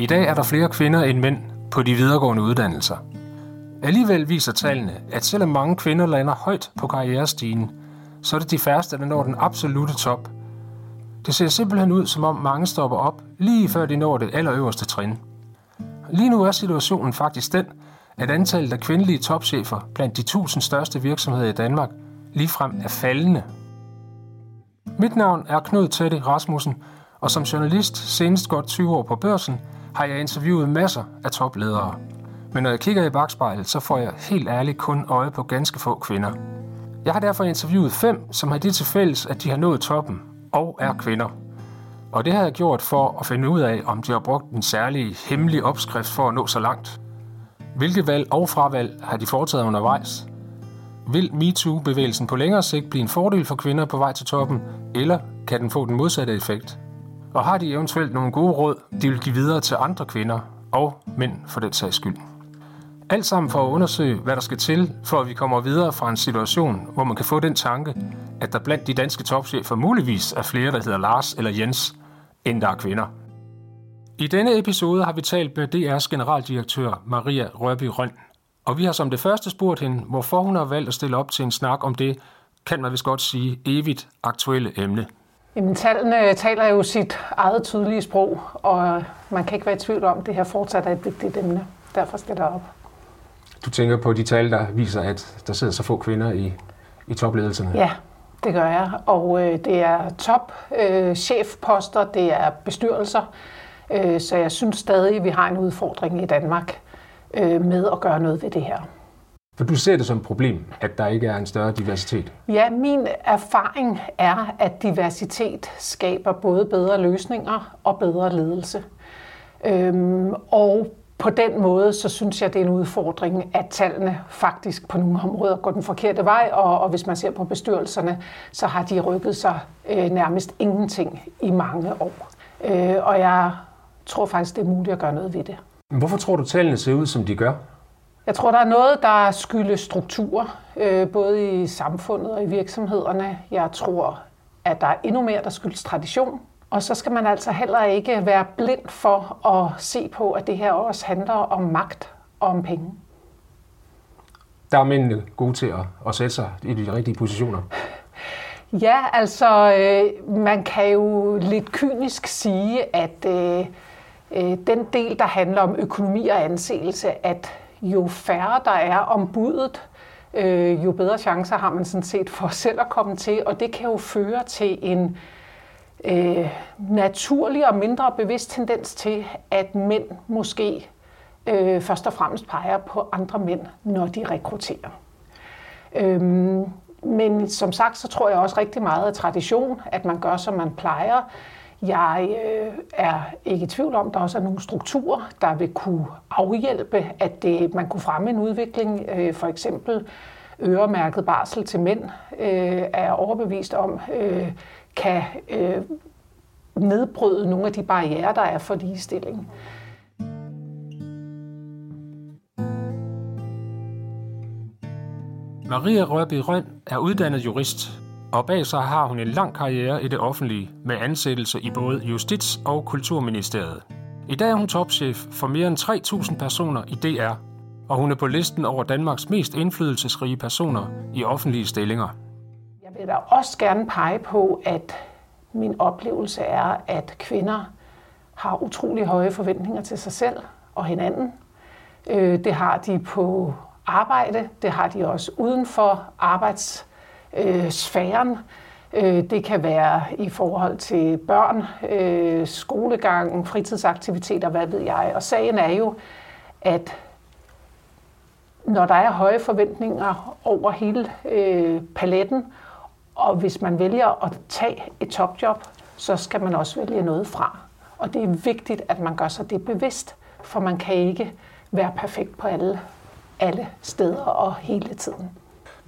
I dag er der flere kvinder end mænd på de videregående uddannelser. Alligevel viser tallene, at selvom mange kvinder lander højt på karrierestigen, så er det de færreste, der når den absolute top. Det ser simpelthen ud, som om mange stopper op, lige før de når det allerøverste trin. Lige nu er situationen faktisk den, at antallet af kvindelige topchefer blandt de 1000 største virksomheder i Danmark ligefrem er faldende. Mit navn er Knud Tette Rasmussen, og som journalist senest godt 20 år på børsen, har jeg interviewet masser af topledere. Men når jeg kigger i bagspejlet, så får jeg helt ærligt kun øje på ganske få kvinder. Jeg har derfor interviewet fem, som har det til fælles, at de har nået toppen og er kvinder. Og det har jeg gjort for at finde ud af, om de har brugt en særlig hemmelig opskrift for at nå så langt. Hvilke valg og fravalg har de foretaget undervejs? Vil MeToo-bevægelsen på længere sigt blive en fordel for kvinder på vej til toppen, eller kan den få den modsatte effekt? Og har de eventuelt nogle gode råd, de vil give videre til andre kvinder og mænd for den sags skyld? Alt sammen for at undersøge, hvad der skal til, for at vi kommer videre fra en situation, hvor man kan få den tanke, at der blandt de danske topchefer muligvis er flere, der hedder Lars eller Jens, end der er kvinder. I denne episode har vi talt med DR's generaldirektør Maria Rørby Røn, og vi har som det første spurgt hende, hvorfor hun har valgt at stille op til en snak om det, kan man vist godt sige, evigt aktuelle emne. Jamen, tallene taler jo sit eget tydelige sprog, og man kan ikke være i tvivl om, at det her fortsat er et vigtigt emne. Derfor stiller jeg op. Du tænker på de tal, der viser, at der sidder så få kvinder i, i topledelserne? Ja, det gør jeg. Og øh, det er top øh, chefposter, det er bestyrelser. Øh, så jeg synes stadig, at vi har en udfordring i Danmark øh, med at gøre noget ved det her. For du ser det som et problem, at der ikke er en større diversitet? Ja, min erfaring er, at diversitet skaber både bedre løsninger og bedre ledelse. Øhm, og på den måde, så synes jeg, det er en udfordring, at tallene faktisk på nogle områder går den forkerte vej, og, og hvis man ser på bestyrelserne, så har de rykket sig øh, nærmest ingenting i mange år. Øh, og jeg tror faktisk, det er muligt at gøre noget ved det. Hvorfor tror du, tallene ser ud, som de gør? Jeg tror, der er noget, der skyldes strukturer, øh, både i samfundet og i virksomhederne. Jeg tror, at der er endnu mere, der skyldes tradition. Og så skal man altså heller ikke være blind for at se på, at det her også handler om magt og om penge. Der er mændene gode til at, at sætte sig i de rigtige positioner. Ja, altså øh, man kan jo lidt kynisk sige, at øh, øh, den del, der handler om økonomi og anseelse, at jo færre der er om budet, øh, jo bedre chancer har man sådan set for selv at komme til, og det kan jo føre til en øh, naturlig og mindre bevidst tendens til, at mænd måske øh, først og fremmest peger på andre mænd, når de rekrutterer. Øhm, men som sagt, så tror jeg også rigtig meget af tradition, at man gør, som man plejer. Jeg øh, er ikke i tvivl om, at der også er nogle strukturer, der vil kunne afhjælpe, at det, man kunne fremme en udvikling. Øh, for eksempel øremærket barsel til mænd øh, er overbevist om, øh, kan øh, nedbryde nogle af de barriere, der er for ligestilling. Maria Rørby Røn er uddannet jurist, og bag sig har hun en lang karriere i det offentlige med ansættelse i både Justits- og Kulturministeriet. I dag er hun topchef for mere end 3.000 personer i DR, og hun er på listen over Danmarks mest indflydelsesrige personer i offentlige stillinger. Jeg vil da også gerne pege på, at min oplevelse er, at kvinder har utrolig høje forventninger til sig selv og hinanden. Øh, det har de på arbejde, det har de også uden for arbejdssfæren. Øh, øh, det kan være i forhold til børn, øh, skolegang, fritidsaktiviteter, hvad ved jeg. Og sagen er jo, at når der er høje forventninger over hele øh, paletten, og hvis man vælger at tage et topjob, så skal man også vælge noget fra. Og det er vigtigt, at man gør sig det bevidst, for man kan ikke være perfekt på alle, alle steder og hele tiden.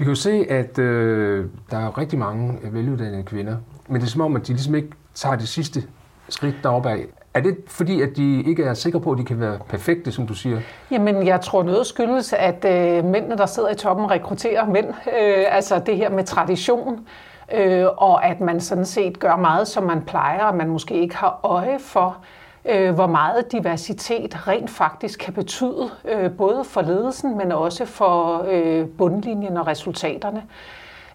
Vi kan jo se, at øh, der er rigtig mange veluddannede kvinder, men det er som om, at de ligesom ikke tager det sidste skridt deroppe af. Er det fordi, at de ikke er sikre på, at de kan være perfekte, som du siger? Jamen, jeg tror noget skyldes, at øh, mændene, der sidder i toppen, rekrutterer mænd. Øh, altså det her med tradition, øh, og at man sådan set gør meget, som man plejer, og man måske ikke har øje for, øh, Øh, hvor meget diversitet rent faktisk kan betyde, øh, både for ledelsen, men også for øh, bundlinjen og resultaterne.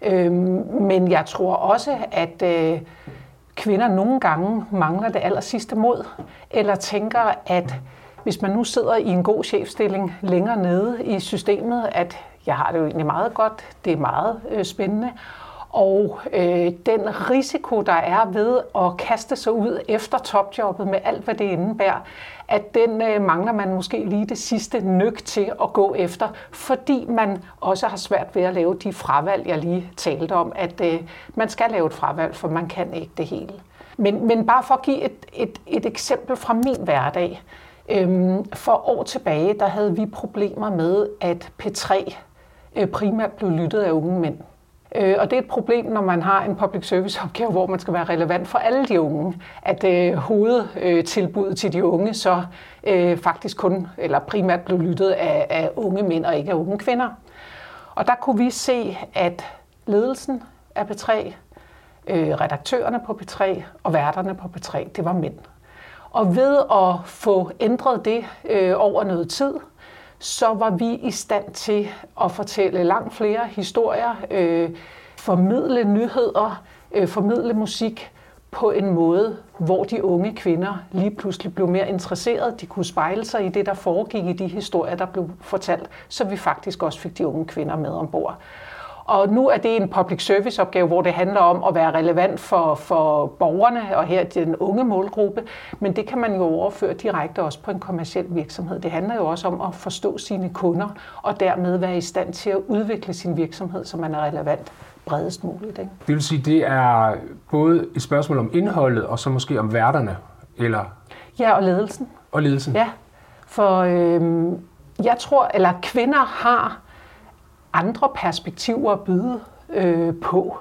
Øh, men jeg tror også, at øh, kvinder nogle gange mangler det aller sidste mod, eller tænker, at hvis man nu sidder i en god chefstilling længere nede i systemet, at jeg har det jo egentlig meget godt, det er meget øh, spændende, og øh, den risiko, der er ved at kaste sig ud efter topjobbet med alt, hvad det indebærer, at den øh, mangler man måske lige det sidste nøg til at gå efter, fordi man også har svært ved at lave de fravalg, jeg lige talte om, at øh, man skal lave et fravalg, for man kan ikke det hele. Men, men bare for at give et, et, et eksempel fra min hverdag. Øhm, for år tilbage, der havde vi problemer med, at P3 øh, primært blev lyttet af unge mænd. Øh, og det er et problem, når man har en public service opgave, hvor man skal være relevant for alle de unge, at øh, hovedtilbuddet til de unge så øh, faktisk kun, eller primært blev lyttet af, af unge mænd og ikke af unge kvinder. Og der kunne vi se, at ledelsen af P3, øh, redaktørerne på P3 og værterne på P3, det var mænd. Og ved at få ændret det øh, over noget tid, så var vi i stand til at fortælle langt flere historier, øh, formidle nyheder, øh, formidle musik på en måde, hvor de unge kvinder lige pludselig blev mere interesserede. De kunne spejle sig i det, der foregik i de historier, der blev fortalt, så vi faktisk også fik de unge kvinder med ombord. Og nu er det en public service opgave, hvor det handler om at være relevant for, for borgerne, og her den unge målgruppe, men det kan man jo overføre direkte også på en kommersiel virksomhed. Det handler jo også om at forstå sine kunder, og dermed være i stand til at udvikle sin virksomhed, så man er relevant bredest muligt. Ikke? Det vil sige, det er både et spørgsmål om indholdet, og så måske om værterne, eller? Ja, og ledelsen. Og ledelsen. Ja, for øhm, jeg tror, eller kvinder har andre perspektiver at byde øh, på.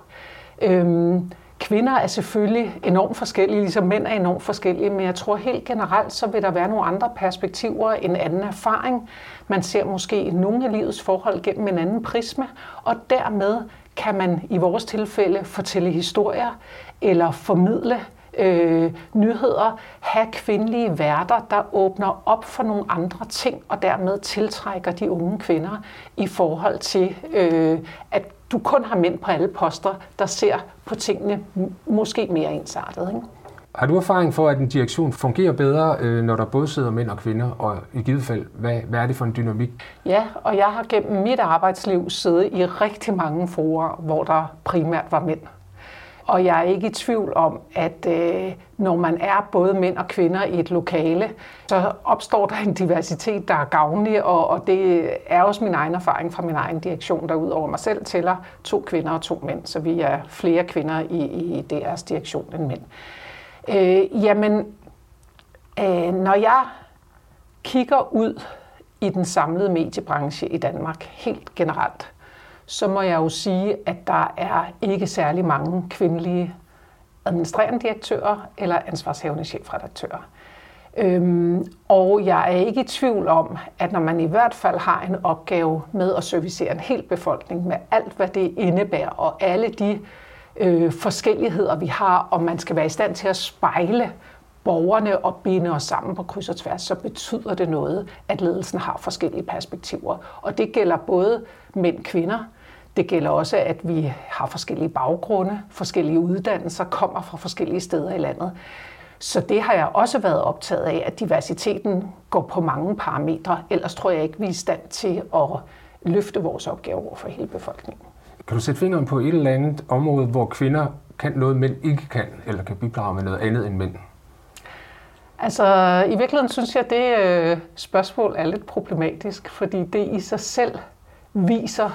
Øhm, kvinder er selvfølgelig enormt forskellige, ligesom mænd er enormt forskellige, men jeg tror helt generelt, så vil der være nogle andre perspektiver, en anden erfaring. Man ser måske nogle af livets forhold gennem en anden prisme, og dermed kan man i vores tilfælde fortælle historier eller formidle øh, nyheder, have kvindelige værter, der åbner op for nogle andre ting, og dermed tiltrækker de unge kvinder i forhold til, øh, at du kun har mænd på alle poster, der ser på tingene måske mere ensartet. Ikke? Har du erfaring for, at en direktion fungerer bedre, øh, når der både sidder mænd og kvinder, og i givet fald, hvad, hvad er det for en dynamik? Ja, og jeg har gennem mit arbejdsliv siddet i rigtig mange forer, hvor der primært var mænd. Og jeg er ikke i tvivl om, at øh, når man er både mænd og kvinder i et lokale, så opstår der en diversitet, der er gavnlig, og, og det er også min egen erfaring fra min egen direktion, der udover mig selv tæller to kvinder og to mænd, så vi er flere kvinder i, i deres direktion end mænd. Øh, jamen, øh, når jeg kigger ud i den samlede mediebranche i Danmark helt generelt, så må jeg jo sige, at der er ikke særlig mange kvindelige administrerende direktører eller ansvarshævende chefredaktører. Øhm, og jeg er ikke i tvivl om, at når man i hvert fald har en opgave med at servicere en hel befolkning med alt, hvad det indebærer, og alle de øh, forskelligheder, vi har, og man skal være i stand til at spejle borgerne og binde os sammen på kryds og tværs, så betyder det noget, at ledelsen har forskellige perspektiver. Og det gælder både mænd og kvinder. Det gælder også, at vi har forskellige baggrunde, forskellige uddannelser, kommer fra forskellige steder i landet. Så det har jeg også været optaget af, at diversiteten går på mange parametre. Ellers tror jeg ikke, vi er i stand til at løfte vores opgave over for hele befolkningen. Kan du sætte fingeren på et eller andet område, hvor kvinder kan noget, mænd ikke kan, eller kan bidrage med noget andet end mænd? Altså, i virkeligheden synes jeg, at det øh, spørgsmål er lidt problematisk, fordi det i sig selv viser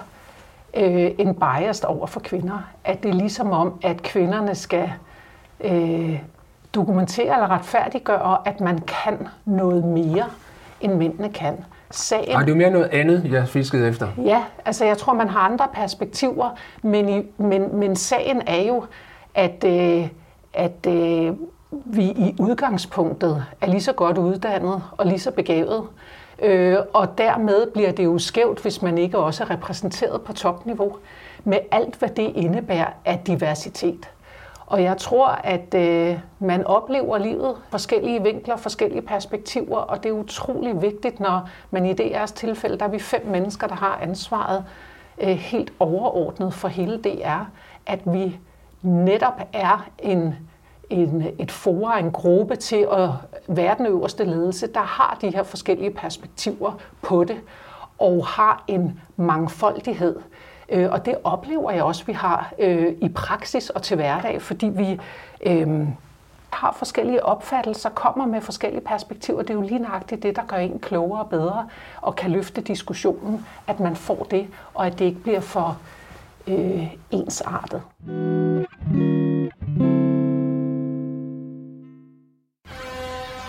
øh, en bias over for kvinder. At det er ligesom om, at kvinderne skal øh, dokumentere eller retfærdiggøre, at man kan noget mere, end mændene kan. Sagen, Ej, det er jo mere noget andet, jeg fiskede efter. Ja, altså jeg tror, man har andre perspektiver, men, i, men, men sagen er jo, at, øh, at øh, vi i udgangspunktet er lige så godt uddannet og lige så begavet. Øh, og dermed bliver det jo skævt, hvis man ikke også er repræsenteret på topniveau med alt, hvad det indebærer af diversitet. Og jeg tror, at øh, man oplever livet forskellige vinkler, forskellige perspektiver, og det er utrolig vigtigt, når man i DR's tilfælde, der er vi fem mennesker, der har ansvaret øh, helt overordnet for hele DR, at vi netop er en, en, et fora, en gruppe til at være den øverste ledelse, der har de her forskellige perspektiver på det, og har en mangfoldighed. Øh, og det oplever jeg også, vi har øh, i praksis og til hverdag, fordi vi øh, har forskellige opfattelser, kommer med forskellige perspektiver. Det er jo lige nøjagtigt det, der gør en klogere og bedre, og kan løfte diskussionen, at man får det, og at det ikke bliver for øh, ensartet.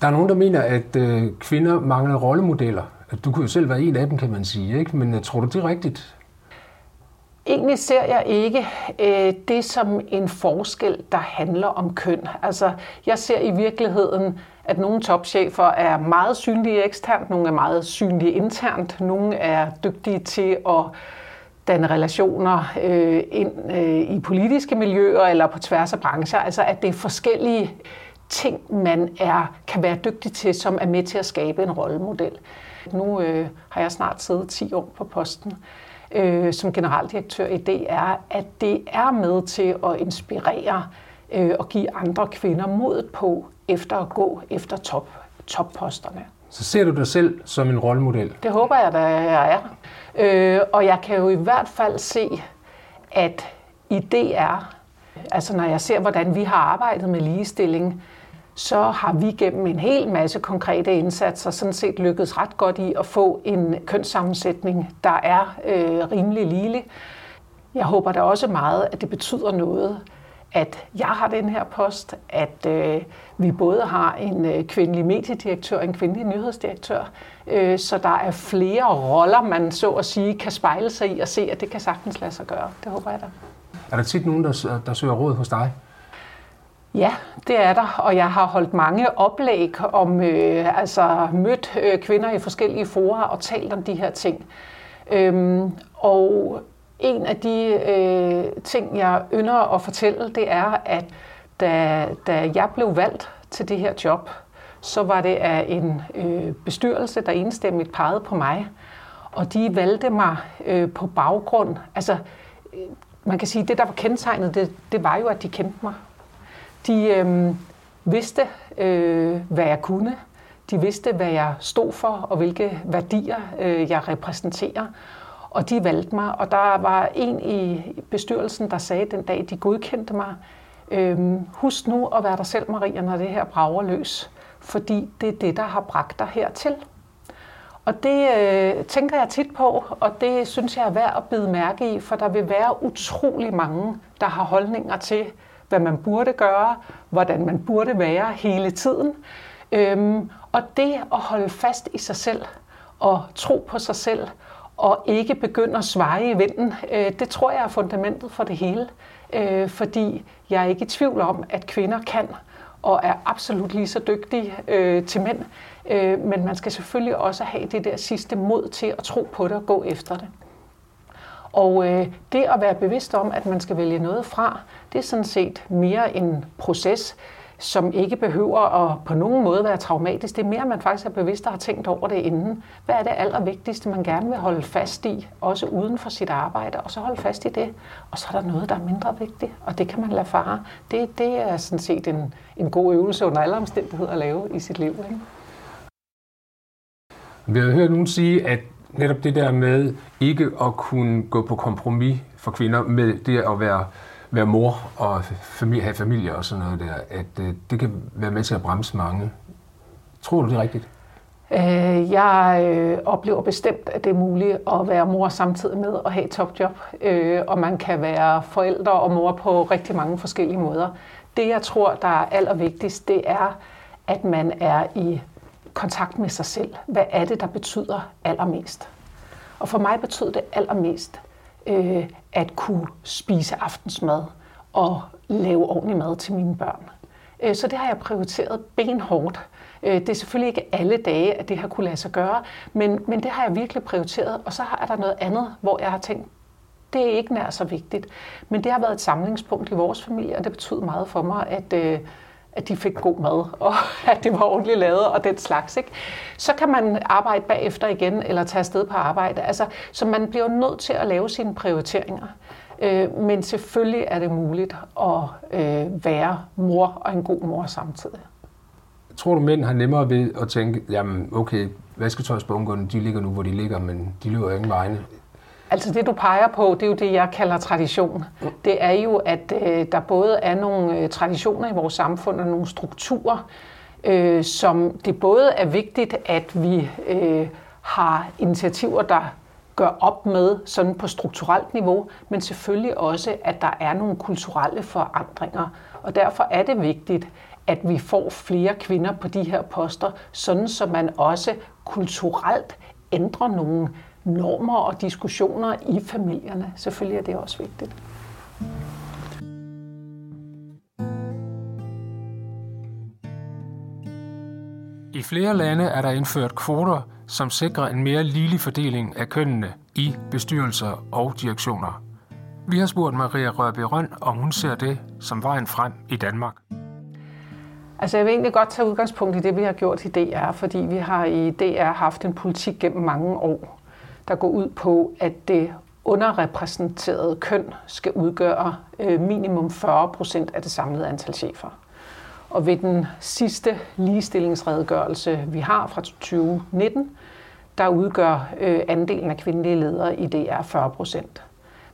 Der er nogen, der mener, at øh, kvinder mangler rollemodeller. At du kunne jo selv være en af dem, kan man sige. Ikke? Men jeg tror du, det er rigtigt? Egentlig ser jeg ikke øh, det som en forskel, der handler om køn. Altså, jeg ser i virkeligheden, at nogle topchefer er meget synlige eksternt, nogle er meget synlige internt, nogle er dygtige til at danne relationer øh, ind øh, i politiske miljøer eller på tværs af brancher. Altså, at det er forskellige ting, man er, kan være dygtig til, som er med til at skabe en rollemodel. Nu øh, har jeg snart siddet 10 år på posten øh, som generaldirektør i DR, at det er med til at inspirere øh, og give andre kvinder modet på efter at gå efter top, topposterne. Så ser du dig selv som en rollemodel? Det håber jeg, at jeg er. Øh, og jeg kan jo i hvert fald se, at i DR, altså når jeg ser, hvordan vi har arbejdet med ligestilling, så har vi gennem en hel masse konkrete indsatser sådan set lykkedes ret godt i at få en kønssammensætning, der er øh, rimelig ligelig. Jeg håber da også meget, at det betyder noget, at jeg har den her post, at øh, vi både har en øh, kvindelig mediedirektør og en kvindelig nyhedsdirektør, øh, så der er flere roller, man så at sige kan spejle sig i og se, at det kan sagtens lade sig gøre. Det håber jeg da. Er der tit nogen, der, der søger råd hos dig? Ja, det er der, og jeg har holdt mange oplæg om, øh, altså mødt øh, kvinder i forskellige fora og talt om de her ting. Øhm, og en af de øh, ting, jeg ynder at fortælle, det er, at da, da jeg blev valgt til det her job, så var det af en øh, bestyrelse, der enstemmigt pegede på mig. Og de valgte mig øh, på baggrund, altså øh, man kan sige, det der var kendetegnet, det, det var jo, at de kendte mig. De øh, vidste, øh, hvad jeg kunne. De vidste, hvad jeg stod for, og hvilke værdier øh, jeg repræsenterer. Og de valgte mig, og der var en i bestyrelsen, der sagde den dag, de godkendte mig, øh, husk nu at være dig selv, Maria, når det her brager løs, fordi det er det, der har bragt dig hertil. Og det øh, tænker jeg tit på, og det synes jeg er værd at bide mærke i, for der vil være utrolig mange, der har holdninger til, hvad man burde gøre, hvordan man burde være hele tiden. Øhm, og det at holde fast i sig selv og tro på sig selv og ikke begynde at svare i vinden, øh, det tror jeg er fundamentet for det hele. Øh, fordi jeg er ikke i tvivl om, at kvinder kan og er absolut lige så dygtige øh, til mænd. Øh, men man skal selvfølgelig også have det der sidste mod til at tro på det og gå efter det. Og øh, det at være bevidst om, at man skal vælge noget fra, det er sådan set mere en proces, som ikke behøver at på nogen måde være traumatisk. Det er mere, at man faktisk er bevidst og har tænkt over det inden. Hvad er det allervigtigste, man gerne vil holde fast i, også uden for sit arbejde, og så holde fast i det. Og så er der noget, der er mindre vigtigt, og det kan man lade fare. Det, det er sådan set en, en god øvelse under alle omstændigheder at lave i sit liv. Ikke? Vi har hørt nogen sige, at netop det der med ikke at kunne gå på kompromis for kvinder med det at være, være mor og familie, have familie og sådan noget der, at øh, det kan være med til at bremse mange. Tror du, det er rigtigt? Øh, jeg øh, oplever bestemt, at det er muligt at være mor samtidig med at have et topjob, øh, og man kan være forældre og mor på rigtig mange forskellige måder. Det, jeg tror, der er allervigtigst, det er, at man er i kontakt med sig selv. Hvad er det, der betyder allermest? Og for mig betød det allermest øh, at kunne spise aftensmad og lave ordentlig mad til mine børn. Øh, så det har jeg prioriteret benhårdt. Øh, det er selvfølgelig ikke alle dage, at det har kunne lade sig gøre, men, men det har jeg virkelig prioriteret. Og så er der noget andet, hvor jeg har tænkt, det er ikke nær så vigtigt. Men det har været et samlingspunkt i vores familie, og det betyder meget for mig, at, øh, at de fik god mad, og at det var ordentligt lavet og den slags. Ikke? Så kan man arbejde bagefter igen, eller tage afsted på arbejde. Altså, så man bliver nødt til at lave sine prioriteringer. Øh, men selvfølgelig er det muligt at øh, være mor og en god mor samtidig. Tror du, mænd har nemmere ved at tænke, jamen okay, vasketøjsbunkerne, de ligger nu, hvor de ligger, men de løber ingen vegne. Altså det, du peger på, det er jo det, jeg kalder tradition. Det er jo, at øh, der både er nogle øh, traditioner i vores samfund og nogle strukturer, øh, som det både er vigtigt, at vi øh, har initiativer, der gør op med sådan på strukturelt niveau, men selvfølgelig også, at der er nogle kulturelle forandringer. Og derfor er det vigtigt, at vi får flere kvinder på de her poster, sådan så man også kulturelt ændrer nogle normer og diskussioner i familierne. Selvfølgelig er det også vigtigt. I flere lande er der indført kvoter, som sikrer en mere ligelig fordeling af kønnene i bestyrelser og direktioner. Vi har spurgt Maria Rørby Røn, om hun ser det som vejen frem i Danmark. Altså jeg vil egentlig godt tage udgangspunkt i det, vi har gjort i DR, fordi vi har i DR haft en politik gennem mange år, der går ud på, at det underrepræsenterede køn skal udgøre øh, minimum 40 procent af det samlede antal chefer. Og ved den sidste ligestillingsredegørelse, vi har fra 2019, der udgør øh, andelen af kvindelige ledere i DR 40 procent.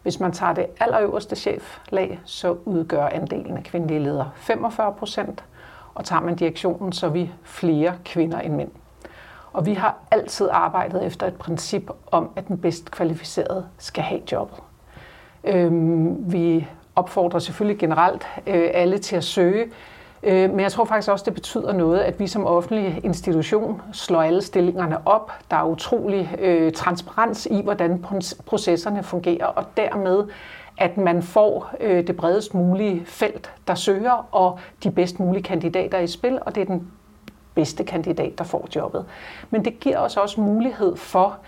Hvis man tager det allerøverste cheflag, så udgør andelen af kvindelige ledere 45 procent, og tager man direktionen, så er vi flere kvinder end mænd. Og vi har altid arbejdet efter et princip om, at den bedst kvalificerede skal have jobbet. Øhm, vi opfordrer selvfølgelig generelt øh, alle til at søge, øh, men jeg tror faktisk også, det betyder noget, at vi som offentlig institution slår alle stillingerne op. Der er utrolig øh, transparens i, hvordan processerne fungerer, og dermed at man får øh, det bredest mulige felt, der søger, og de bedst mulige kandidater i spil, og det er den bedste kandidat, der får jobbet. Men det giver os også mulighed for,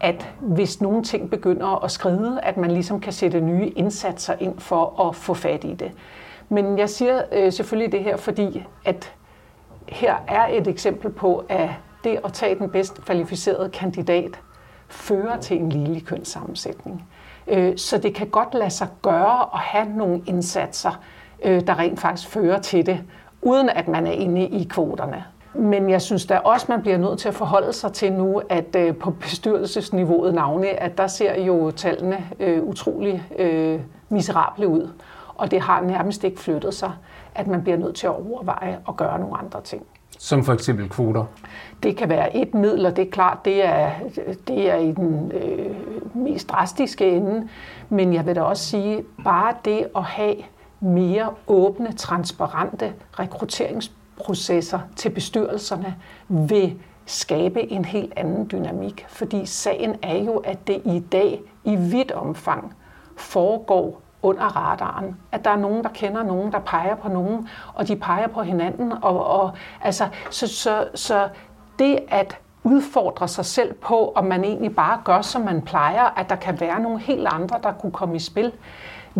at hvis nogle ting begynder at skride, at man ligesom kan sætte nye indsatser ind for at få fat i det. Men jeg siger øh, selvfølgelig det her, fordi at her er et eksempel på, at det at tage den bedst kvalificerede kandidat fører til en lille kønssammensætning. Øh, så det kan godt lade sig gøre at have nogle indsatser, øh, der rent faktisk fører til det, uden at man er inde i kvoterne. Men jeg synes da også, man bliver nødt til at forholde sig til nu, at øh, på bestyrelsesniveauet navne, at der ser jo tallene øh, utrolig øh, miserable ud. Og det har nærmest ikke flyttet sig, at man bliver nødt til at overveje at gøre nogle andre ting. Som for eksempel kvoter? Det kan være et middel, og det er klart, det er, det er i den øh, mest drastiske ende. Men jeg vil da også sige, bare det at have mere åbne, transparente processer til bestyrelserne vil skabe en helt anden dynamik. Fordi sagen er jo, at det i dag i vidt omfang foregår under radaren. At der er nogen, der kender nogen, der peger på nogen, og de peger på hinanden. Og, og, altså, så, så, så det at udfordre sig selv på, om man egentlig bare gør, som man plejer, at der kan være nogle helt andre, der kunne komme i spil.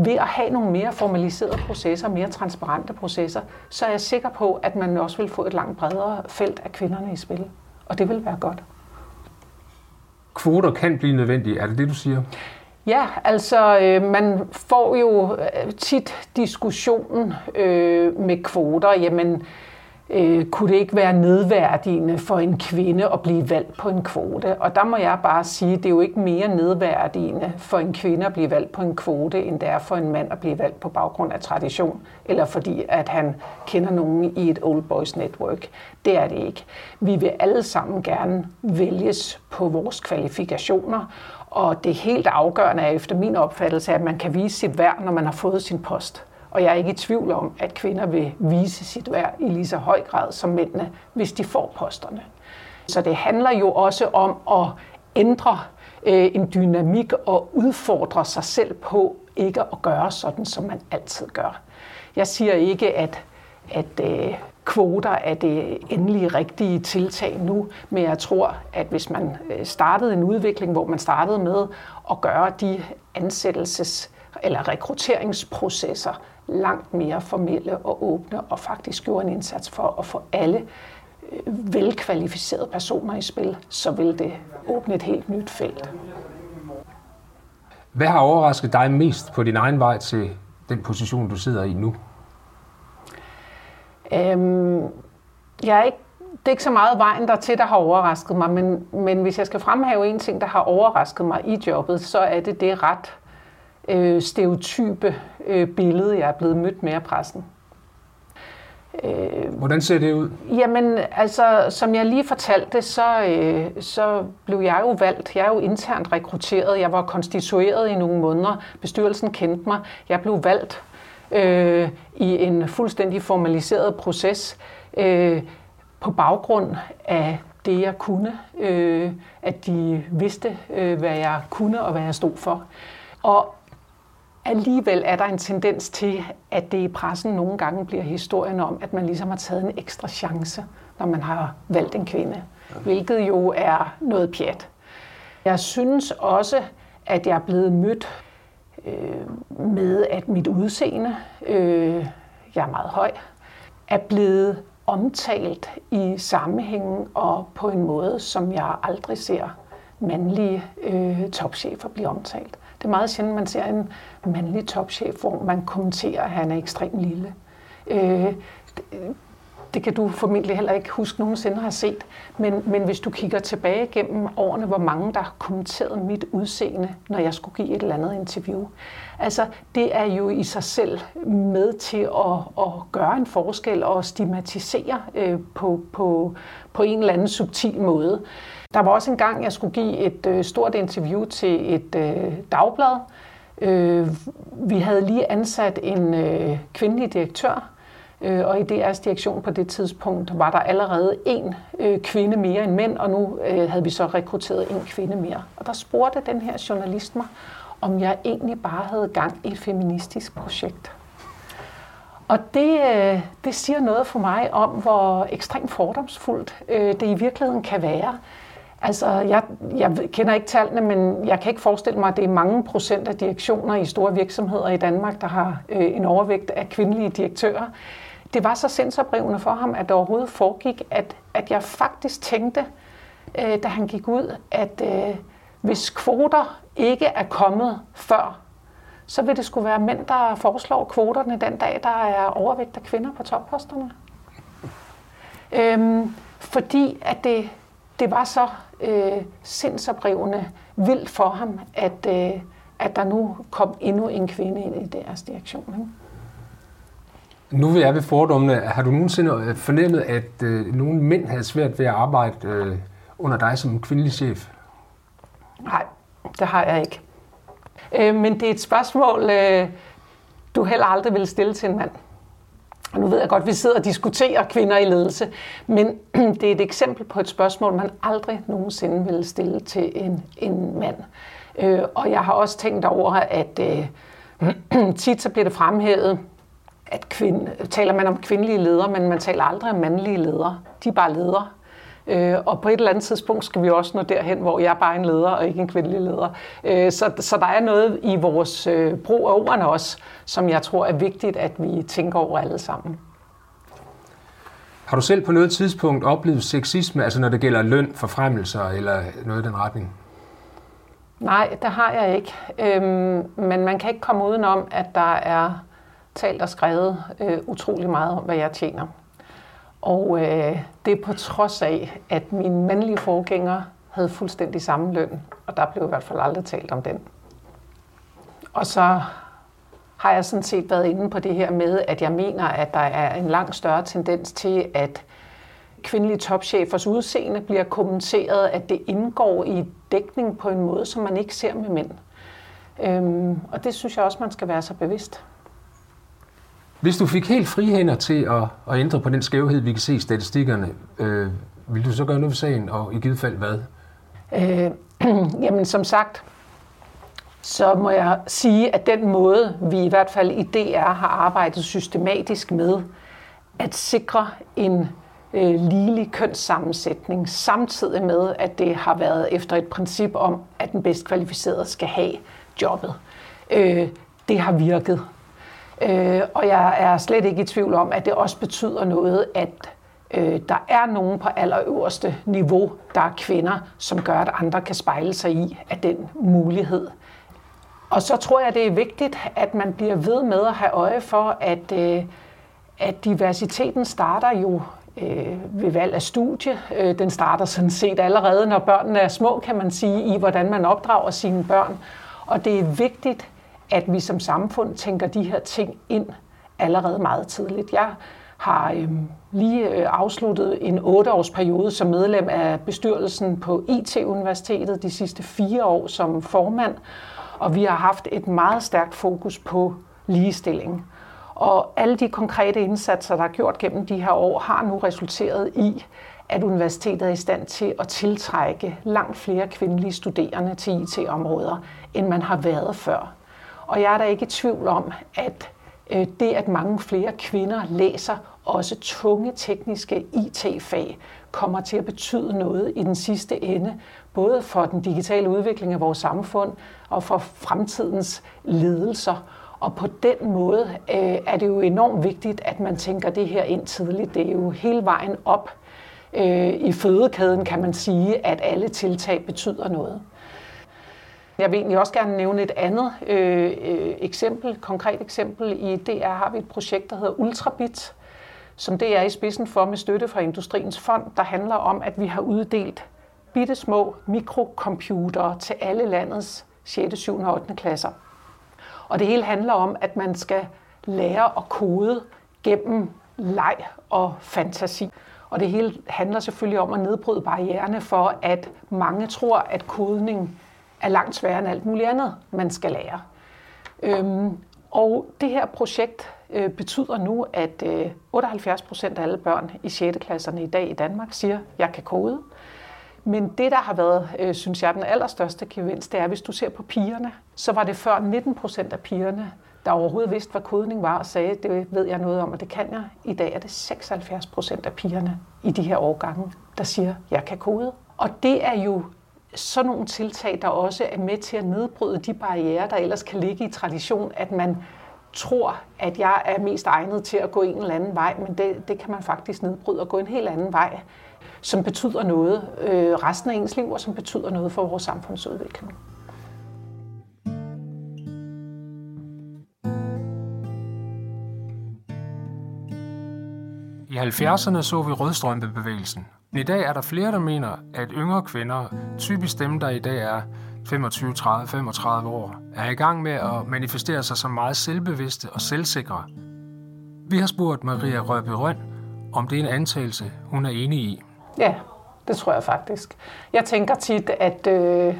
Ved at have nogle mere formaliserede processer, mere transparente processer, så er jeg sikker på, at man også vil få et langt bredere felt af kvinderne i spil. Og det vil være godt. Kvoter kan blive nødvendige, er det det, du siger? Ja, altså øh, man får jo øh, tit diskussionen øh, med kvoter, jamen øh, kunne det ikke være nedværdigende for en kvinde at blive valgt på en kvote? Og der må jeg bare sige, det er jo ikke mere nedværdigende for en kvinde at blive valgt på en kvote, end det er for en mand at blive valgt på baggrund af tradition, eller fordi at han kender nogen i et old boys network. Det er det ikke. Vi vil alle sammen gerne vælges på vores kvalifikationer, og det helt afgørende er efter min opfattelse, at man kan vise sit værd, når man har fået sin post. Og jeg er ikke i tvivl om, at kvinder vil vise sit værd i lige så høj grad som mændene, hvis de får posterne. Så det handler jo også om at ændre øh, en dynamik og udfordre sig selv på ikke at gøre sådan, som man altid gør. Jeg siger ikke, at, at øh, kvoter er det endelige rigtige tiltag nu, men jeg tror, at hvis man øh, startede en udvikling, hvor man startede med at gøre de ansættelses- eller rekrutteringsprocesser langt mere formelle og åbne, og faktisk gjorde en indsats for at få alle øh, velkvalificerede personer i spil, så vil det åbne et helt nyt felt. Hvad har overrasket dig mest på din egen vej til den position, du sidder i nu? Øhm, jeg er ikke, det er ikke så meget vejen der til, der har overrasket mig, men, men hvis jeg skal fremhæve en ting, der har overrasket mig i jobbet, så er det det ret øh, stereotype øh, billede, jeg er blevet mødt med af pressen. Øh, Hvordan ser det ud? Jamen, altså, som jeg lige fortalte, så, øh, så blev jeg jo valgt. Jeg er jo internt rekrutteret. Jeg var konstitueret i nogle måneder. Bestyrelsen kendte mig. Jeg blev valgt øh, i en fuldstændig formaliseret proces øh, på baggrund af det, jeg kunne. Øh, at de vidste, øh, hvad jeg kunne og hvad jeg stod for. Og alligevel er der en tendens til, at det i pressen nogle gange bliver historien om, at man ligesom har taget en ekstra chance, når man har valgt en kvinde. Hvilket jo er noget pjat. Jeg synes også, at jeg er blevet mødt øh, med, at mit udseende, øh, jeg er meget høj, er blevet omtalt i sammenhængen og på en måde, som jeg aldrig ser mandlige øh, topchefer blive omtalt. Det er meget sjældent, man ser en mandlig topchef, hvor man kommenterer, at han er ekstremt lille. Øh, det kan du formentlig heller ikke huske nogensinde har set. Men, men hvis du kigger tilbage gennem årene, hvor mange der har kommenteret mit udseende, når jeg skulle give et eller andet interview. Altså, det er jo i sig selv med til at, at gøre en forskel og stigmatisere øh, på, på, på en eller anden subtil måde. Der var også en gang, jeg skulle give et øh, stort interview til et øh, dagblad. Øh, vi havde lige ansat en øh, kvindelig direktør, øh, og i DR's direktion på det tidspunkt var der allerede en øh, kvinde mere end mænd, og nu øh, havde vi så rekrutteret en kvinde mere. Og der spurgte den her journalist mig, om jeg egentlig bare havde gang i et feministisk projekt. Og det, øh, det siger noget for mig om, hvor ekstremt fordomsfuldt øh, det i virkeligheden kan være. Altså, jeg, jeg kender ikke tallene, men jeg kan ikke forestille mig, at det er mange procent af direktioner i store virksomheder i Danmark, der har øh, en overvægt af kvindelige direktører. Det var så sindsoprivende for ham, at det overhovedet foregik, at, at jeg faktisk tænkte, øh, da han gik ud, at øh, hvis kvoter ikke er kommet før, så vil det skulle være mænd, der foreslår kvoterne den dag, der er overvægt af kvinder på topposterne. Øhm, fordi at det, det var så øh, sindsoprivende vildt for ham, at, øh, at der nu kom endnu en kvinde ind i deres direktion. Ikke? Nu vil jeg ved fordommene. Har du nogensinde øh, fornemmet, at øh, nogle mænd havde svært ved at arbejde øh, under dig som kvindelig chef? Nej, det har jeg ikke. Øh, men det er et spørgsmål, øh, du heller aldrig vil stille til en mand. Nu ved jeg godt, at vi sidder og diskuterer kvinder i ledelse, men det er et eksempel på et spørgsmål, man aldrig nogensinde vil stille til en, en mand. Øh, og jeg har også tænkt over, at øh, tit så bliver det fremhævet, at kvinde, taler man om kvindelige ledere, men man taler aldrig om mandlige ledere. De er bare ledere. Øh, og på et eller andet tidspunkt skal vi også nå derhen, hvor jeg er bare en leder og ikke en kvindelig leder. Øh, så, så der er noget i vores øh, brug af ordene også, som jeg tror er vigtigt, at vi tænker over alle sammen. Har du selv på noget tidspunkt oplevet sexisme, altså når det gælder løn, forfremmelser eller noget i den retning? Nej, det har jeg ikke. Øhm, men man kan ikke komme udenom, at der er talt og skrevet øh, utrolig meget om, hvad jeg tjener. Og øh, det er på trods af, at min mandlige forgænger havde fuldstændig samme løn, og der blev i hvert fald aldrig talt om den. Og så har jeg sådan set været inde på det her med, at jeg mener, at der er en langt større tendens til, at kvindelige topchefers udseende bliver kommenteret, at det indgår i dækning på en måde, som man ikke ser med mænd. Øhm, og det synes jeg også, man skal være så bevidst. Hvis du fik helt frihænder til at, at ændre på den skævhed, vi kan se i statistikkerne, øh, vil du så gøre noget ved sagen, og i givet fald hvad? Øh, jamen som sagt, så må jeg sige, at den måde, vi i hvert fald i DR har arbejdet systematisk med at sikre en øh, ligelig kønssammensætning, samtidig med, at det har været efter et princip om, at den bedst kvalificerede skal have jobbet. Øh, det har virket. Øh, og jeg er slet ikke i tvivl om, at det også betyder noget, at øh, der er nogen på allerøverste niveau, der er kvinder, som gør, at andre kan spejle sig i af den mulighed. Og så tror jeg, det er vigtigt, at man bliver ved med at have øje for, at, øh, at diversiteten starter jo øh, ved valg af studie. Øh, den starter sådan set allerede, når børnene er små, kan man sige, i hvordan man opdrager sine børn. Og det er vigtigt, at vi som samfund tænker de her ting ind allerede meget tidligt. Jeg har øh, lige øh, afsluttet en otteårsperiode som medlem af bestyrelsen på IT-universitetet de sidste fire år som formand, og vi har haft et meget stærkt fokus på ligestilling. Og alle de konkrete indsatser, der er gjort gennem de her år, har nu resulteret i, at universitetet er i stand til at tiltrække langt flere kvindelige studerende til IT-områder, end man har været før. Og jeg er da ikke i tvivl om, at øh, det, at mange flere kvinder læser også tunge tekniske IT-fag, kommer til at betyde noget i den sidste ende, både for den digitale udvikling af vores samfund og for fremtidens ledelser. Og på den måde øh, er det jo enormt vigtigt, at man tænker det her ind tidligt. Det er jo hele vejen op øh, i fødekæden, kan man sige, at alle tiltag betyder noget. Jeg vil egentlig også gerne nævne et andet øh, øh eksempel, konkret eksempel. I DR har vi et projekt, der hedder Ultrabit, som det er i spidsen for med støtte fra Industriens Fond, der handler om, at vi har uddelt bitte små mikrocomputere til alle landets 6., 7. og 8. klasser. Og det hele handler om, at man skal lære at kode gennem leg og fantasi. Og det hele handler selvfølgelig om at nedbryde barriererne for, at mange tror, at kodning er langt sværere end alt muligt andet, man skal lære. Øhm, og det her projekt øh, betyder nu, at øh, 78 procent af alle børn i 6. klasserne i dag i Danmark siger, at jeg kan kode. Men det, der har været, øh, synes jeg, den allerstørste gevinst, det er, hvis du ser på pigerne, så var det før 19 procent af pigerne, der overhovedet vidste, hvad kodning var, og sagde, det ved jeg noget om, og det kan jeg. I dag er det 76 procent af pigerne i de her årgange, der siger, jeg kan kode. Og det er jo sådan nogle tiltag, der også er med til at nedbryde de barriere, der ellers kan ligge i tradition, at man tror, at jeg er mest egnet til at gå en eller anden vej, men det, det kan man faktisk nedbryde og gå en helt anden vej, som betyder noget øh, resten af ens liv, og som betyder noget for vores samfundsudvikling. I 70'erne så vi rødstrømpebevægelsen. I dag er der flere, der mener, at yngre kvinder, typisk dem, der i dag er 25, 30, 35 år, er i gang med at manifestere sig som meget selvbevidste og selvsikre. Vi har spurgt Maria Røbe Røn, om det er en antagelse, hun er enig i. Ja, det tror jeg faktisk. Jeg tænker tit, at øh,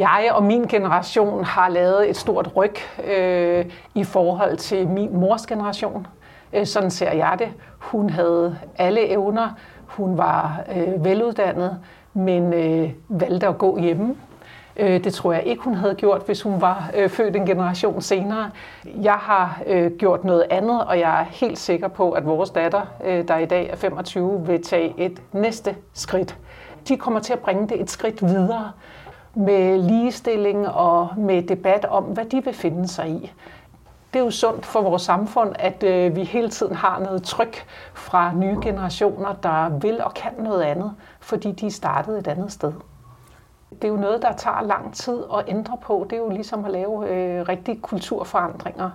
jeg og min generation har lavet et stort ryg øh, i forhold til min mors generation. Øh, sådan ser jeg det. Hun havde alle evner. Hun var øh, veluddannet, men øh, valgte at gå hjemme Øh, det tror jeg ikke, hun havde gjort, hvis hun var øh, født en generation senere. Jeg har øh, gjort noget andet, og jeg er helt sikker på, at vores datter, øh, der i dag er 25, vil tage et næste skridt. De kommer til at bringe det et skridt videre med ligestilling og med debat om, hvad de vil finde sig i. Det er jo sundt for vores samfund, at øh, vi hele tiden har noget tryk fra nye generationer, der vil og kan noget andet, fordi de er startet et andet sted. Det er jo noget, der tager lang tid at ændre på. Det er jo ligesom at lave øh, rigtige kulturforandringer.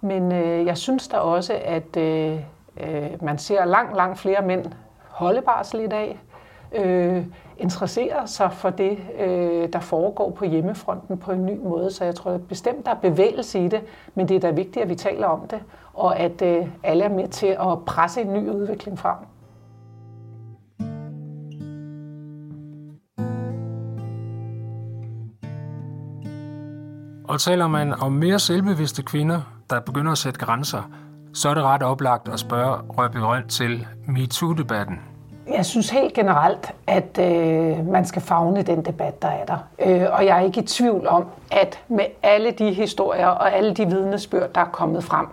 Men øh, jeg synes da også, at øh, øh, man ser langt, langt flere mænd holde barsel i dag. Øh, interesserer sig for det, øh, der foregår på hjemmefronten på en ny måde. Så jeg tror bestemt, der er bevægelse i det, men det er da vigtigt, at vi taler om det, og at øh, alle er med til at presse en ny udvikling frem. Og taler man om mere selvbevidste kvinder, der begynder at sætte grænser, så er det ret oplagt at spørge Røbe Rønt til MeToo-debatten. Jeg synes helt generelt, at øh, man skal fagne den debat, der er der. Øh, og jeg er ikke i tvivl om, at med alle de historier og alle de vidnesbyrd, der er kommet frem,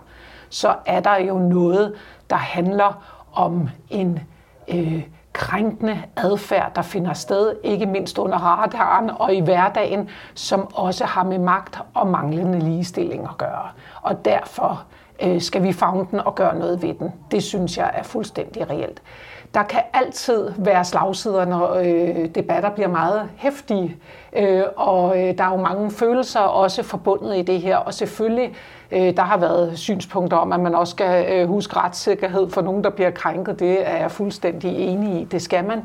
så er der jo noget, der handler om en øh, krænkende adfærd, der finder sted, ikke mindst under radaren og i hverdagen, som også har med magt og manglende ligestilling at gøre. Og derfor øh, skal vi fagne den og gøre noget ved den. Det synes jeg er fuldstændig reelt. Der kan altid være slagsider, når øh, debatter bliver meget hæftige, øh, og øh, der er jo mange følelser også forbundet i det her, og selvfølgelig øh, der har været synspunkter om, at man også skal øh, huske retssikkerhed for nogen, der bliver krænket. Det er jeg fuldstændig enig i. Det skal man.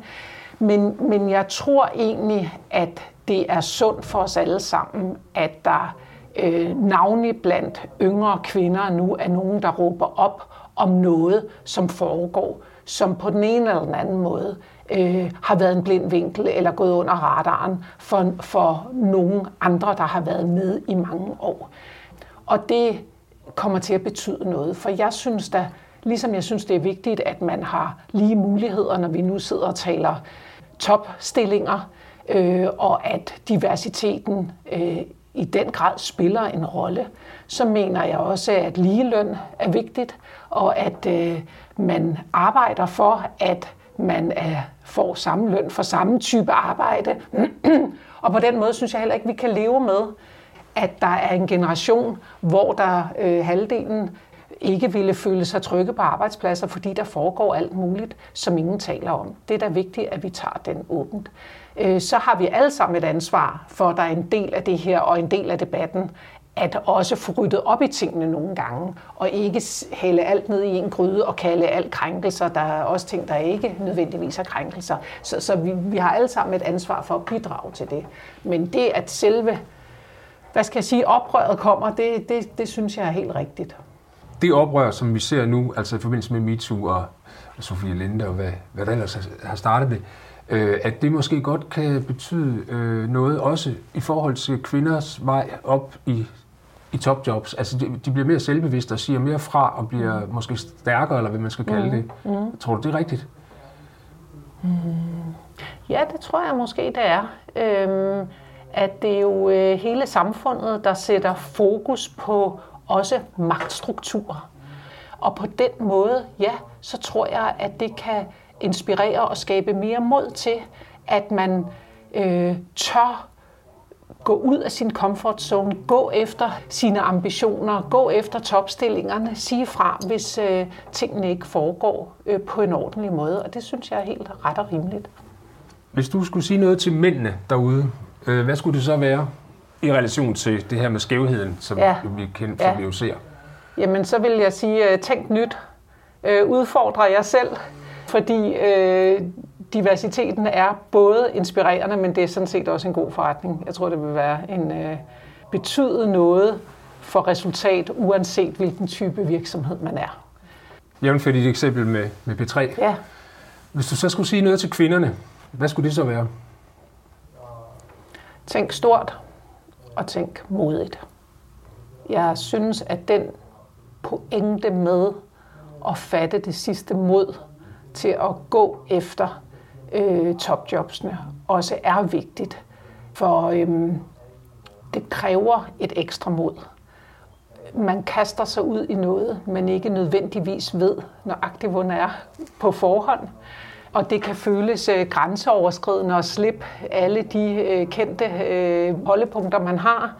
Men, men jeg tror egentlig, at det er sundt for os alle sammen, at der øh, navnlig blandt yngre kvinder nu er nogen, der råber op om noget, som foregår, som på den ene eller den anden måde øh, har været en blind vinkel eller gået under radaren for, for nogle andre, der har været med i mange år. Og det kommer til at betyde noget, for jeg synes da, ligesom jeg synes, det er vigtigt, at man har lige muligheder, når vi nu sidder og taler topstillinger, øh, og at diversiteten øh, i den grad spiller en rolle, så mener jeg også, at ligeløn er vigtigt, og at øh, man arbejder for, at man er, får samme løn for samme type arbejde. og på den måde synes jeg heller ikke, vi kan leve med, at der er en generation, hvor der øh, halvdelen ikke ville føle sig trygge på arbejdspladser, fordi der foregår alt muligt, som ingen taler om. Det er da vigtigt, at vi tager den åbent. Øh, så har vi alle sammen et ansvar for, at der er en del af det her og en del af debatten, at også få ryddet op i tingene nogle gange, og ikke hælde alt ned i en gryde og kalde alt krænkelser. Der er også ting, der ikke nødvendigvis er krænkelser. Så, så vi, vi har alle sammen et ansvar for at bidrage til det. Men det, at selve, hvad skal jeg sige, oprøret kommer, det, det, det synes jeg er helt rigtigt. Det oprør, som vi ser nu, altså i forbindelse med MeToo og Sofie Linde og hvad, hvad der ellers har startet det, øh, at det måske godt kan betyde øh, noget også i forhold til kvinders vej op i i topjobs. Altså, de, de bliver mere selvbevidste og siger mere fra og bliver mm. måske stærkere, eller hvad man skal kalde mm. det. Mm. Tror du, det er rigtigt? Mm. Ja, det tror jeg måske, det er. Øhm, at det er jo øh, hele samfundet, der sætter fokus på også magtstrukturer. Og på den måde, ja, så tror jeg, at det kan inspirere og skabe mere mod til, at man øh, tør gå ud af sin comfort zone, gå efter sine ambitioner, gå efter topstillingerne, sige fra, hvis øh, tingene ikke foregår øh, på en ordentlig måde. Og det synes jeg er helt ret og rimeligt. Hvis du skulle sige noget til mændene derude, øh, hvad skulle det så være i relation til det her med skævheden, som ja. vi kendt, som ja. ser? Jamen, så vil jeg sige, øh, tænk nyt. Øh, udfordre jer selv, fordi øh, diversiteten er både inspirerende, men det er sådan set også en god forretning. Jeg tror, det vil være en øh, betyde noget for resultat, uanset hvilken type virksomhed man er. Jævnfør dit eksempel med, med P3. Ja. Hvis du så skulle sige noget til kvinderne, hvad skulle det så være? Tænk stort og tænk modigt. Jeg synes, at den pointe med at fatte det sidste mod til at gå efter øh, topjobsene også er vigtigt. For øhm, det kræver et ekstra mod. Man kaster sig ud i noget, man ikke nødvendigvis ved, nøjagtigt hvor er på forhånd. Og det kan føles øh, grænseoverskridende at slippe alle de øh, kendte øh, holdepunkter, man har.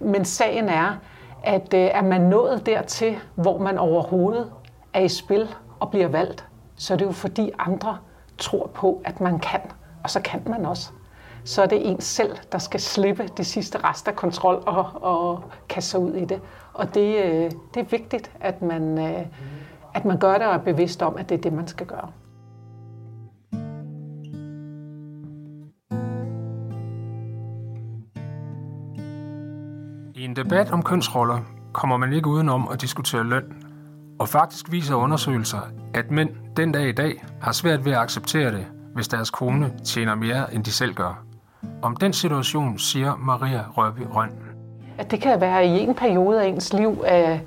Men sagen er, at øh, er man nået dertil, hvor man overhovedet er i spil og bliver valgt, så er det jo fordi andre tror på, at man kan, og så kan man også. Så er det en selv, der skal slippe det sidste rest af kontrol og, og kaste sig ud i det. Og det, øh, det er vigtigt, at man, øh, at man gør det og er bevidst om, at det er det, man skal gøre. I en debat om kønsroller kommer man ikke udenom at diskutere løn. Og faktisk viser undersøgelser, at mænd den dag i dag har svært ved at acceptere det, hvis deres kone tjener mere, end de selv gør. Om den situation siger Maria Røby Røn. At det kan være i en periode af ens liv, at,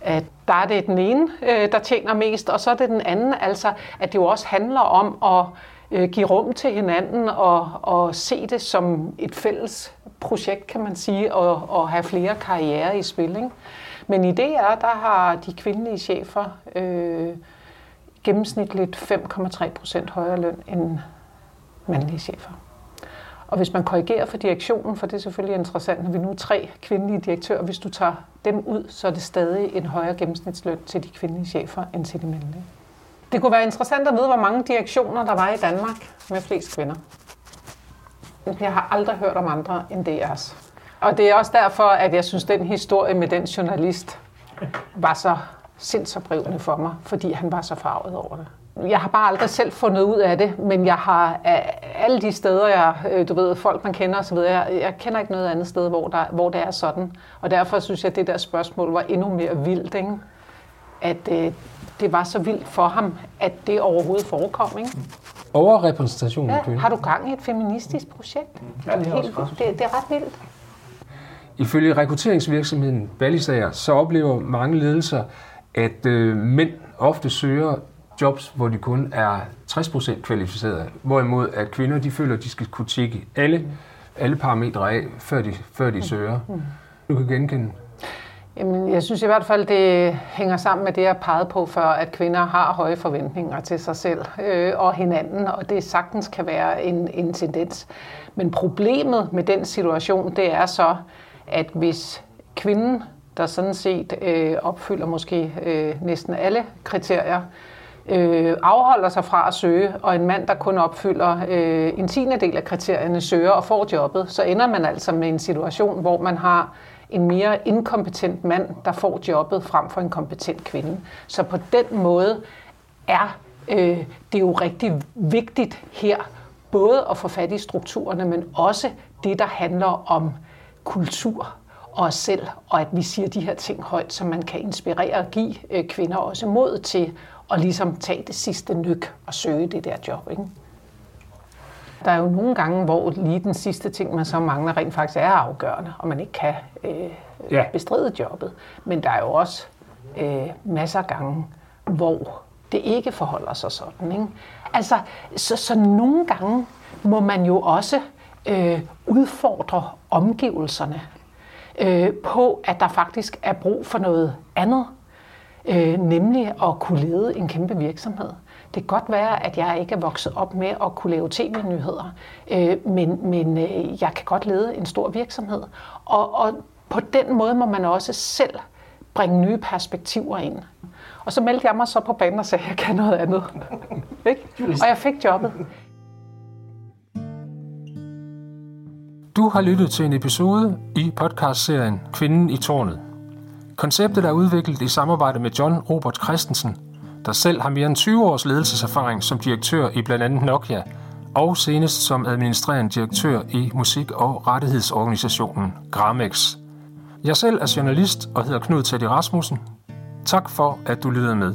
at der er det den ene, øh, der tjener mest, og så er det den anden. Altså, at det jo også handler om at øh, give rum til hinanden og, og se det som et fælles projekt, kan man sige, og, og have flere karriere i spil. Ikke? Men i DR, der har de kvindelige chefer øh, gennemsnitligt 5,3 procent højere løn end mandlige chefer. Og hvis man korrigerer for direktionen, for det er selvfølgelig interessant, når vi nu er tre kvindelige direktører, hvis du tager dem ud, så er det stadig en højere gennemsnitsløn til de kvindelige chefer end til de mandlige. Det kunne være interessant at vide, hvor mange direktioner der var i Danmark med flest kvinder. Jeg har aldrig hørt om andre end DR's. Og det er også derfor, at jeg synes, at den historie med den journalist var så sindsoprivende for mig, fordi han var så farvet over det. Jeg har bare aldrig selv fundet ud af det, men jeg har alle de steder, jeg, øh, du ved, folk man kender osv., jeg, jeg kender ikke noget andet sted, hvor, der, hvor det er sådan. Og derfor synes jeg, at det der spørgsmål var endnu mere vildt, ikke? at øh, det var så vildt for ham, at det overhovedet forekom. Ikke? Overrepræsentation af Ja, kvinder. har du gang i et feministisk projekt? Ja, det er Helt, også det, det er ret vildt. Ifølge rekrutteringsvirksomheden Ballisager, så oplever mange ledelser, at øh, mænd ofte søger jobs, hvor de kun er 60% kvalificerede, hvorimod at kvinder de føler, at de skal kunne tjekke alle, alle parametre af, før de, før de søger. Du kan genkende. Jamen, jeg synes i hvert fald, det hænger sammen med det, jeg pegede på før, at kvinder har høje forventninger til sig selv øh, og hinanden, og det sagtens kan være en, en tendens. Men problemet med den situation, det er så, at hvis kvinden, der sådan set øh, opfylder måske øh, næsten alle kriterier, øh, afholder sig fra at søge, og en mand, der kun opfylder øh, en tiende del af kriterierne, søger og får jobbet, så ender man altså med en situation, hvor man har en mere inkompetent mand, der får jobbet frem for en kompetent kvinde. Så på den måde er øh, det jo rigtig vigtigt her, både at få fat i strukturerne, men også det, der handler om kultur og os selv, og at vi siger de her ting højt, så man kan inspirere og give øh, kvinder også mod til at ligesom tage det sidste nyk og søge det der job. Ikke? Der er jo nogle gange, hvor lige den sidste ting, man så mangler, rent faktisk er afgørende, og man ikke kan øh, Ja. bestride jobbet. Men der er jo også øh, masser af gange, hvor det ikke forholder sig sådan. Ikke? Altså, så, så nogle gange må man jo også øh, udfordre omgivelserne øh, på, at der faktisk er brug for noget andet, øh, nemlig at kunne lede en kæmpe virksomhed. Det kan godt være, at jeg ikke er vokset op med at kunne lave tv-nyheder, øh, men, men øh, jeg kan godt lede en stor virksomhed. Og, og på den måde må man også selv bringe nye perspektiver ind. Og så meldte jeg mig så på banen og sagde, at jeg kan noget andet. Ikke? og jeg fik jobbet. Du har lyttet til en episode i podcastserien Kvinden i tårnet. Konceptet er udviklet i samarbejde med John Robert Christensen, der selv har mere end 20 års ledelseserfaring som direktør i blandt andet Nokia, og senest som administrerende direktør i musik- og rettighedsorganisationen Gramex. Jeg selv er journalist og hedder Knud Teddy Rasmussen. Tak for, at du lyttede med.